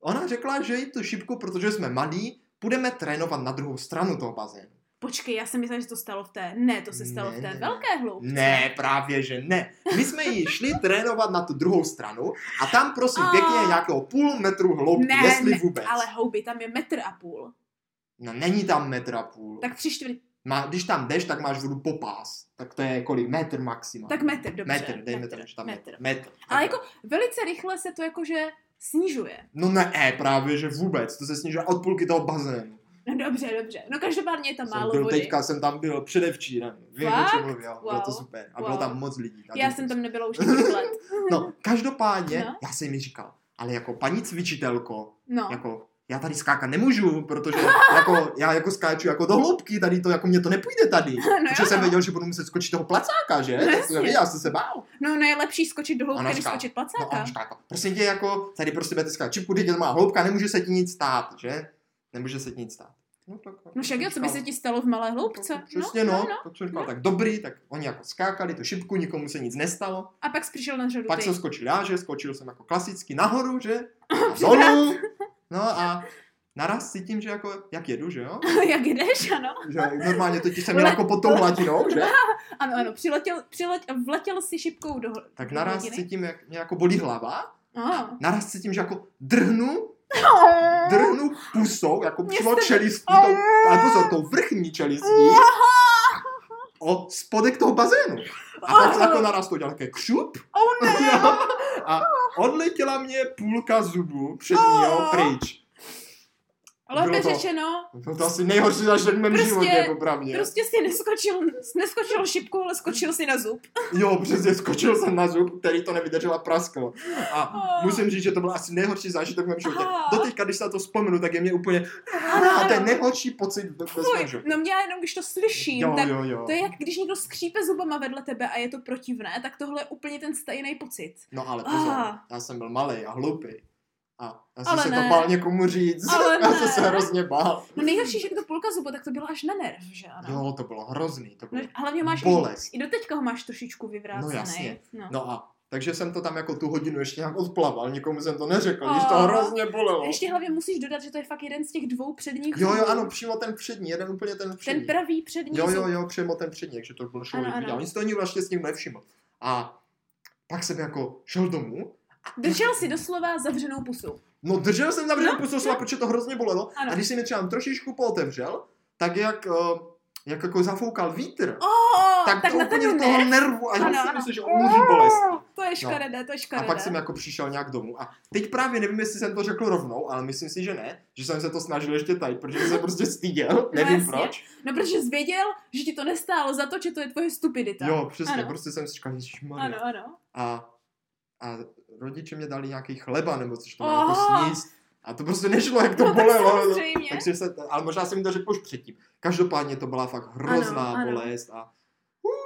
ona řekla, že jí tu šipku, protože jsme malí, budeme trénovat na druhou stranu toho bazénu. Počkej, já jsem myslela, že to stalo v té. Ne, to se stalo Ne, v té ne. velké hloubce. Ne, právě že ne. My jsme jí šli trénovat na tu druhou stranu a tam prosím A- pěkně nějakého půl metru hloubky, Ne, jestli ne, vůbec. ale houby, tam je metr a půl. No není tam metr a půl. Tak tři čtvrt, Má, když tam jdeš, tak máš vodu po pás. Tak to je kolik? Metr maximum. tak metr, dobře. Metr, dejme tomu, že tam metr. metr. metr. Ale jako velice rychle se to jakože snižuje. No ne, eh, právě, že vůbec. To se snižuje od půlky toho bazénu. No dobře, dobře. No každopádně je tam Jsem málo byl, vody. teďka jsem tam byl předevčírem. Vím, o čem mluvím, jo. Bylo to Wow. super. A bylo Wow. tam moc lidí. Já jsem tam nebyla už let. No, každopádně, No. já jsem mi říkal, ale jako paní cvičitelko, No. jako já tady skákat nemůžu, protože jako, já jako skáču jako do hloubky, tady to, jako mě to nepůjde tady. No, protože jo, jsem no. věděl, že budu muset skočit toho placáka, že? No, jsem věděl, já jsem se bál. no nejlepší skočit do hloubky, než skočit No a placáka. říká jako, prosím tě, jako, tady prostě budete skákat čipku, teď má hloubka, nemůže se ti nic stát, že? Nemůže se ti nic stát. No, tak, No však jo, co by se ti stalo v malé hloubce? Přesně no, no, no, no. tak jsem říkal, no. tak dobrý, tak oni jako skákali tu šipku, nikomu se nic nestalo. A pak jsi přišel na řadu Pak ty. jsem skočil já, že skočil jsem jako klasicky nahoru, že? A dolů. No a naraz cítím, že jako, jak jedu, že jo? Jak jdeš, ano. Že normálně totiž jsem Le- jako pod tou hladinou, že? Ano, ano, přiletěl, přileť, vletěl si šipkou do Tak do naraz hladiny. cítím, jak mě jako bolí hlava. Ah. Naraz cítím, že jako drhnu drhnu pusou, jako přímo jste- čelistí, tou, ale pozor, tou vrchní čelistí, o spodek toho bazénu. A pak jako naraz to dělal křup Oh ne! a odletěla mě půlka zubu předního pryč. Bylo to- řečeno, Bylo to asi nejhorší zažitek v mém Prostě- životě, popravdě. prostě si neskočil, neskočil šipku, ale skočil si na zub. Jo, přesně, skočil jsem na zub, který to nevydržel a praskl. A Oh. musím říct, že to byl asi nejhorší zážitek v mém životě. Aha. Doteďka, když se na to vzpomenu, tak je mě úplně... Ano, A to je nejhorší pocit ve svém no mě jenom, když to slyším, Jo, tak jo, jo. to je jak když někdo skřípe zubama vedle tebe a je to protivné, tak tohle je úplně ten stejný pocit. No ale pozor, Ah. já jsem byl malý a hloupý. A já jsem Ale se ne. to bál někomu říct. Ale já jsem se hrozně bál. No nejhorší, že to půlka zubu, tak to bylo až na nerv, že ano? Jo, to bylo hrozný. To No, bylo hlavně máš bolest. i, i doteďka ho máš trošičku vyvrácený. No jasně. No. No a takže jsem to tam jako tu hodinu ještě nějak odplaval, nikomu jsem to neřekl, když to Ah. hrozně bolelo. Ještě hlavně musíš dodat, že to je fakt jeden z těch dvou předních Jo, jo, ano, přímo ten přední, jeden úplně ten přední. Ten pravý přední Jo, jo, jo, přímo ten přední, takže to bylo člověk Ano, viděl. Nic to nikdo vlastně s ním nevšiml. A pak jsem jako šel domů. Držel si doslova zavřenou pusu. No držel jsem zavřenou No, pusu, slova, protože to hrozně bolelo. Ano. A když jsem mi třeba trošičku pootevřel, tak jak, eh, jak jako zafoukal vítr, Oh, tak, tak to na úplně ten toho nerv. nervu a já si myslím, že umří bolest. To je škaredé, to je A škaredé. pak jsem jako přišel nějak domů. A teď právě nevím, jestli jsem to řekl rovnou, ale myslím si, že ne. Že jsem se to snažil ještě tajit, protože jsem se prostě styděl. Nevím jasně. proč. No, protože jsi věděl, že ti to nestálo za to, že to je tvoje stupidita. Jo, přesně. Ano. Prostě jsem si říkal. Ano, ano. A, a rodiče mě dali nějaký chleba, nebo což to Oh. jako sníst. A to prostě nešlo, jak to No, tak bolelo. samozřejmě. Takže se, ale možná jsem to řekl už předtím. Každopádně to byla fakt hrozná Ano, ano. bolest. A,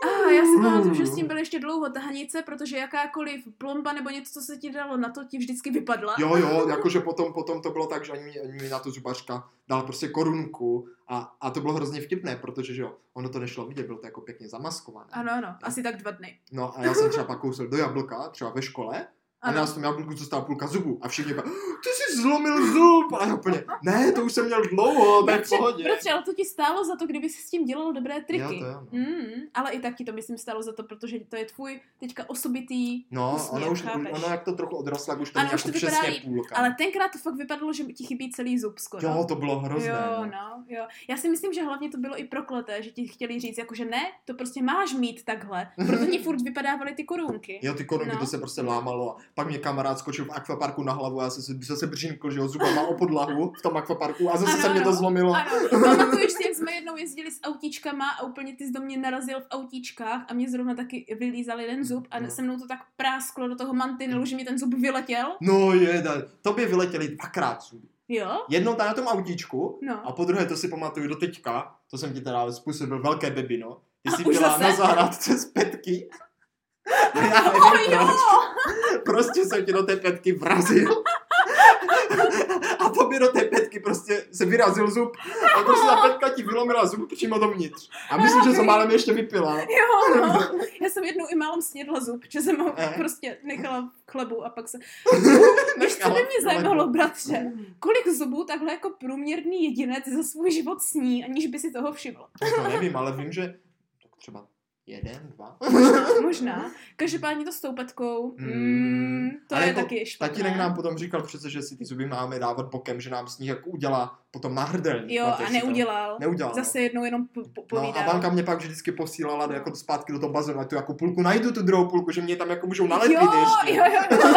A já si pamatuju, že s tím byly ještě dlouho tahanice, protože jakákoliv plomba nebo něco, co se ti dalo na to, ti vždycky vypadla. jo, jo, jakože potom, potom to bylo tak, že ani, ani mi na to zubařka dala prostě korunku a, a to bylo hrozně vtipné, protože že jo, ono to nešlo vidět, bylo to jako pěkně zamaskované. Ano, ano, asi tak dva dny. No a já jsem třeba pak kousil do jablka, třeba ve škole, a Ano. na tom jablku zůstala půlka zubu. A všichni říkají, ty jsi zlomil zub. A já úplně, ne, to už jsem měl dlouho, to je v pohodě. Bratře, ale to ti stálo za to, kdyby si s tím dělal dobré triky. Jo, to jo, no. Mm, ale i tak ti to myslím stálo za to, protože to je tvůj teďka osobitý No, úsměv, ono už, chápeš? ono jak to trochu odrostla, už to Ano, už jako to přesně vypadá půlka. Ale tenkrát to fakt vypadalo, že ti chybí celý zub skoro. Jo, to bylo hrozné. Jo, no. no, jo. Já si myslím, že hlavně to bylo i prokleté, že ti chtěli říct, jako že ne, to prostě máš mít takhle. Proto ti furt vypadávaly ty korunky. Jo, ty korunky, No. to se prostě lámalo. Pak mě kamarád skočil v akvaparku na hlavu a já jsem se, se, břinkl, že jo, zubama o podlahu v tom akvaparku a zase Ano, se mě to zlomilo. Ano, pamatuješ si, jak jsme jednou jezdili s autíčkama a úplně ty jsi do mě narazil v autíčkách a mě zrovna taky vylízal jeden zub a No. se mnou to tak prásklo do toho mantinelu, že mi ten zub vyletěl. No je, da, tobě vyletěli dvakrát zuby. Jo? Jednou tam na tom autíčku No. a po druhé to si pamatuju do teďka, to jsem ti teda způsobil velké bebino. Ty A jsi byla zase? na zahrádce z petky. A já nevím Oh, proč. jo! Prostě jsem ti do té petky vrazil. A tobě do té petky prostě se vyrazil zub. A prostě ta petka ti vylomila zub přímo dovnitř. A myslím, že jsem málem ještě vypila. Jo, no. Já jsem jednou i málem snědla zub, že jsem ho Eh. prostě nechala v chlebu a pak se... Víš, co by mě zajímalo, bratře? Kolik zubů takhle jako průměrný jedinec za svůj život sní, aniž by si toho všiml? To nevím, ale vím, že třeba jeden, dva. Možná. Každopádně to s tou petkou, Mm. mm, to Ale je jako taky špatné. Tatínek nám potom říkal přece, že si ty zuby máme dávat bokem, že nám z nich jako udělá potom náhrdelník. Jo, a si to? neudělal. Neudělal. Zase jednou jenom po, po, No a povídal. banka mě pak vždycky posílala jako zpátky do toho bazénu, a tu jako půlku najdu tu druhou půlku, že mě tam jako můžou nalepit jo, ještě. jo, jo, jo.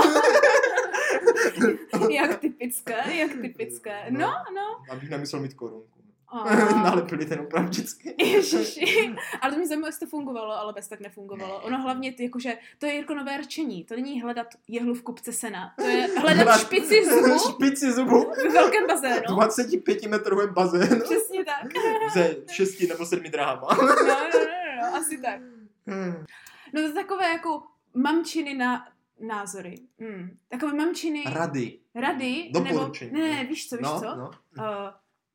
jak typické, jak typické. No, no. Abych nemyslel mít korunku. A... Nalepili ten opravdicky. Ježiši. Ale to mě zajímalo, jestli to fungovalo, ale bez tak nefungovalo. Ono hlavně, ty, jakože, to je jako nové rčení. To není hledat jehlu v kupce sena. To je hledat špici zubu Špici zubu. v velkém bazénu. 25 metrovém bazénu. Přesně tak. Se 6 nebo 7 dráhama. No, no, no, no, no, asi tak. No to je takové jako mamčiny na názory. Hmm. Takové mamčiny Rady. rady. Doporučení. Nebo, ne, ne, víš co, víš No, co? no. Uh,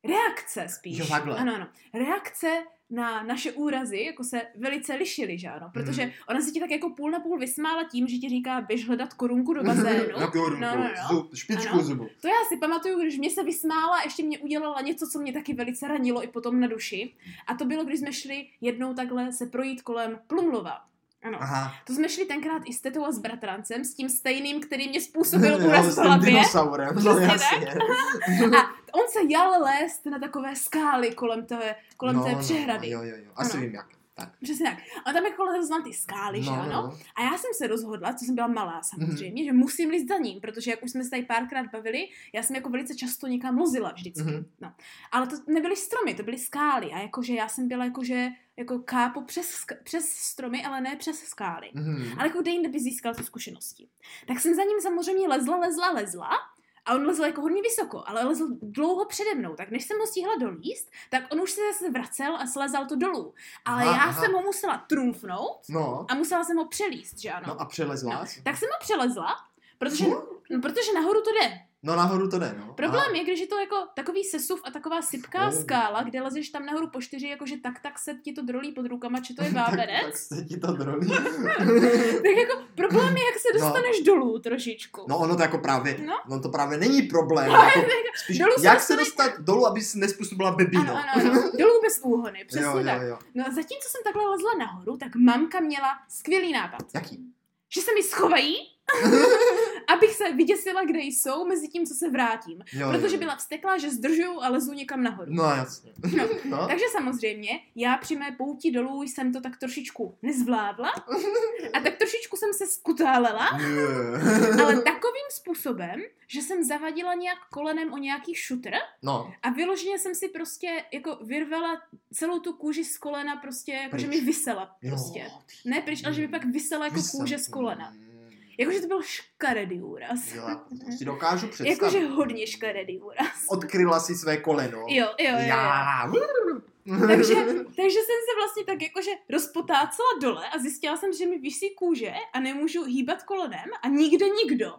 reakce spíš. Jo, takhle. Ano, ano. Reakce na naše úrazy jako se velice lišily, že ano? Protože Mhm. ona se ti tak jako půl na půl vysmála tím, že ti říká, běž hledat korunku do bazénu. Na korunku. No, no, no. Zub, špičku Ano. zubu. To já si pamatuju, když mě se vysmála, ještě mě udělala něco, co mě taky velice ranilo i potom na duši. A to bylo, když jsme šli jednou takhle se projít kolem Plumlova. Ano. Aha. To jsme šli tenkrát i s tetou a s bratrancem, s tím stejným, který mě způsobil úraz s v tím hlavě. dinosaurem, no jasně. A on se jal lézt na takové skály kolem té, kolem no, té no, přehrady. jo, jo, jo. Asi Ano. vím jak. Tak. Přesně tak. A tam jako lezl ty skály, že No, ano? no, no. A já jsem se rozhodla, co jsem byla malá samozřejmě, že musím líst za ním, protože jak už jsme se tady párkrát bavili, já jsem jako velice často někam lozila vždycky. Mhm. No. Ale to nebyly stromy, to byly skály a jakože já jsem byla jakože jako kápo přes, přes stromy, ale ne přes skály. Mhm. Ale jako kde jinde by získal tu zkušenosti. Tak jsem za ním samozřejmě lezla, lezla, lezla a on lezl jako hodně vysoko, ale lezl dlouho přede mnou, tak než jsem ho stihla dolíst, tak on už se zase vracel a slezal to dolů. Ale Aha, já aha. jsem ho musela trumfnout No. a musela jsem ho přelíst, že ano. No a přelezla No? Tak jsem ho přelezla, protože, No. no, protože nahoru to jde. No nahoru to jde, no. Problém je, když je to jako takový sesuv a taková sypká Oh. skála, kde lezeš tam nahoru po čtyři, jakože tak, tak se ti to drolí pod rukama, či to je tak, tak vápenec. se ti to drolí. tak jako problém je, jak se No. dostaneš dolů trošičku. No ono to jako právě, No. no to právě není problém. Jako, spíš, dolů se jak se dostaneš- dostat dolů, aby si nespůsobila bebino. Ano, ano, ano. Dolů bez úhony, přesně jo, jo, tak. jo. No a zatímco jsem takhle lezla nahoru, tak mamka měla skvělý nápad. Jaký? Že se mi schovají, abych se vyděsila, kde jsou, mezi tím, co se vrátím. Jo, Protože jo. byla vsteklá, že zdržuju a lezu někam nahoru. No jasně. No. No. Takže samozřejmě, já při mé pouti dolů jsem to tak trošičku nezvládla a tak trošičku jsem se skutálela, Je. ale takovým způsobem, že jsem zavadila nějak kolenem o nějaký šutr No, a vyloženě jsem si prostě jako vyrvala celou tu kůži z kolena prostě, jako že Pryč. mi vysela jo. prostě. Ne pryč, ale že mi pak vysela jako Vysel. kůže z kolena. Jakože to byl škaredý úraz. Jo, to si dokážu představit. Jakože hodně škaredý úraz. Odkryla si své koleno. Jo, jo, jo. Já. Takže, takže jsem se vlastně tak jakože rozpotácela dole a zjistila jsem, že mi visí kůže a nemůžu hýbat kolenem a nikde nikdo.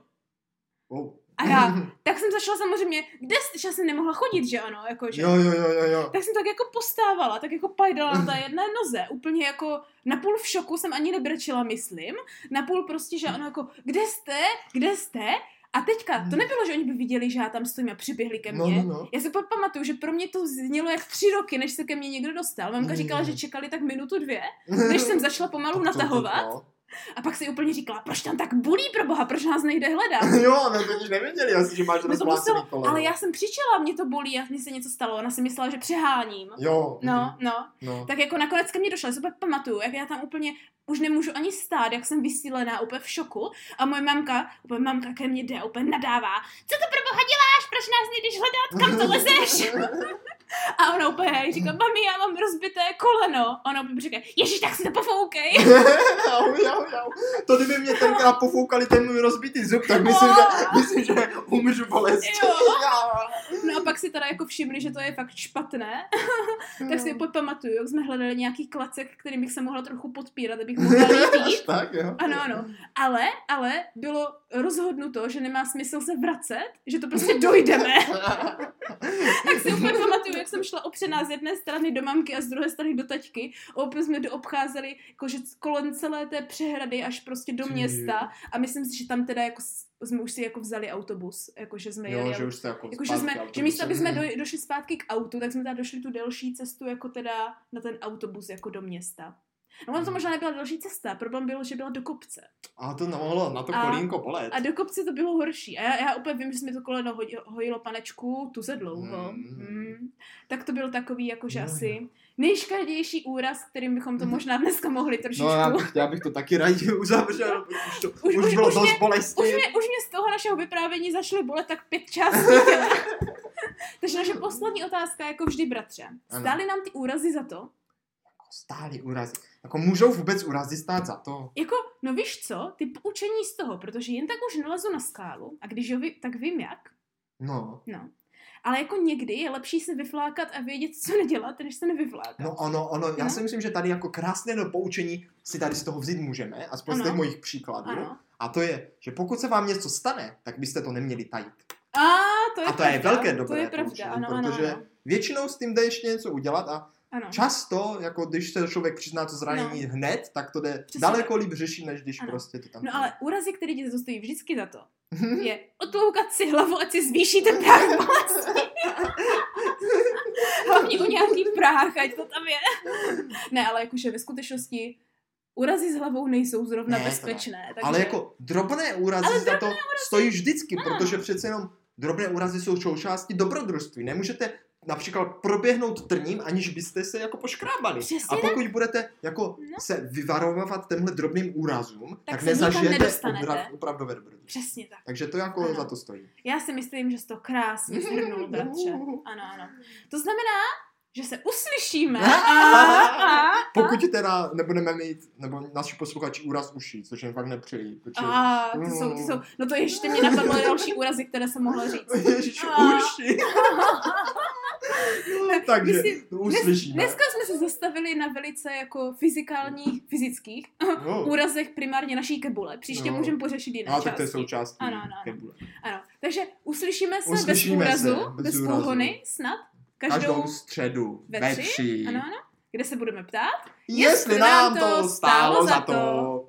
Oh. A já, tak jsem začala samozřejmě, kde že já jsem nemohla chodit, že ano, jakože. Jo, jo, jo, jo, jo. Tak jsem tak jako postávala, tak jako pajdala na té jedné noze, úplně jako napůl v šoku jsem ani nebrečela, myslím, napůl prostě, že ano, jako, kde jste, kde jste? A teďka, to nebylo, že oni by viděli, že já tam stojím a přiběhli ke No, mně. no, no. Já si pamatuju, že pro mě to znělo jak tři roky, než se ke mně někdo dostal. Mamka Mm. říkala, že čekali tak minutu dvě, než jsem začala pomalu natahovat. To- A pak si úplně říkala, proč tam tak bulí pro boha, proč nás nejde hledat? Jo, ne, totiž nevěděli asi, že máš to rozplácený koleno. ale já jsem křičela, mě to bolí a mně se něco stalo. Ona si myslela, že přeháním. Jo. No, mhm, no. no. Tak jako nakonec ke mně došla, já si pamatuju, jak já tam úplně už nemůžu ani stát, jak jsem vysílená, úplně v šoku. A moje mamka, úplně mamka ke mně jde, úplně nadává. Co to pro boha děláš? Proč nás nejdeš hledat? Kam to lezeš? A ona úplně hej, říká, mami, já mám rozbité koleno. A ona úplně říká, ježiš, tak si to pofoukej. jau, jau, jau. To kdyby mě tenkrát pofoukali ten můj rozbitý zub, tak myslím, že, myslím, že umřu bolest. Jo. Jo. No a pak si teda jako všimli, že to je fakt špatné. tak si úplně pamatuju, jak jsme hledali nějaký klacek, který bych se mohla trochu podpírat, abych Až tak, jo. Ano, ano. Ale, ale bylo rozhodnuto, že nemá smysl se vracet, že to prostě dojdeme. tak si úplně pamatuju, jak jsem šla opřená z jedné strany do mamky a z druhé strany do taťky. Opět jsme doobcházeli jakože kolem celé té přehrady až prostě do města. A myslím si, že tam teda jako jsme už si jako vzali autobus, jakože jsme jeli Jo, že aut- už jste jako jako, že, jsme, že autobusem. místo, aby jsme do, došli zpátky k autu, tak jsme teda došli tu delší cestu jako teda na ten autobus jako do města. No ono to možná nebyla další cesta, problém byl, že byla do kopce. A to nemohlo na to A- kolínko bolet. A do kopce to bylo horší. A já, já úplně vím, že jsme to koleno hoj, hojilo panečku tu se dlouho. Mm. Mm. Tak to byl takový jakože No, asi nejškadější úraz, kterým bychom to možná dneska mohli trošičku. No já bych, já bych to taky raději uzavřel, protože už, to, už, Už- už, bylo už dost mě- bolesti. Už mě, už mě z toho našeho vyprávění zašly bolet tak pět částí. Takže naše poslední otázka, jako vždy, bratře. Stály nám ty úrazy za to? Stály úrazy. Jako můžou vůbec úrazy stát za to? Jako, no víš co, ty poučení z toho, protože jen tak už nelezu na skálu a když jo, tak vím jak. No. No. Ale jako někdy je lepší se vyflákat a vědět, co nedělat, než se nevyflákat. No ono, ono, já No. si myslím, že tady jako krásné do poučení si tady z toho vzít můžeme, aspoň z Ano. těch mojich příkladů. Ano. A to je, že pokud se vám něco stane, tak byste to neměli tajit. A to je A to je pravda, velké To dobré je pravda, poučení, ano, ano, protože ano. většinou s tím jde ještě něco udělat a ano. často, jako když se člověk přizná to zranění hned, tak to jde Přesně daleko líp řešit, než když Ano. prostě to tam... No ale úrazy, které ti dostojí vždycky za to, je otloukat si hlavu, ať si zvýší ten práh bolesti. Hlavně u nějaký práh, ať to tam je. Ne, ale jakože ve skutečnosti úrazy s hlavou nejsou zrovna Ne, bezpečné. Takže... Ale jako drobné úrazy Ale za to stojí vždycky, protože přece jenom drobné úrazy jsou součástí dobrodružství. Nemůžete například proběhnout trním, aniž byste se jako poškrábali. Přesně A pokud budete jako No. se vyvarovat těmhle drobným úrazům, tak, Tak nezažijete obra- opravdové dobrodružství. Přesně tak. Takže to jako Ano. za to stojí. Já si myslím, že jsi to krásně shrnul, bratře. Ano, ano. To znamená, že se uslyšíme. A, a, Pokud teda nebudeme mít, nebo naši posluchači úraz uší, což jim fakt nepřejí. Protože... a, ty jsou, ty jsou, no to ještě mě napadlo další úrazy, které jsem mohla říct. Ježiš, A. uši. No, takže Myslím, uslyšíme. Dneska jsme se zastavili na velice jako fyzikálních, fyzických no. úrazech primárně naší kebule. Příště No. můžeme pořešit jiné No, tak to je součástí Ano, ano, ano. kebule. Ano, takže uslyšíme se Uslyšíme bez se, úrazu, bez bez, úrazu. úhony, snad. Každou, Každou středu ve ve tři. Ano, ano. Kde se budeme ptát? Jestli nám to stálo za to.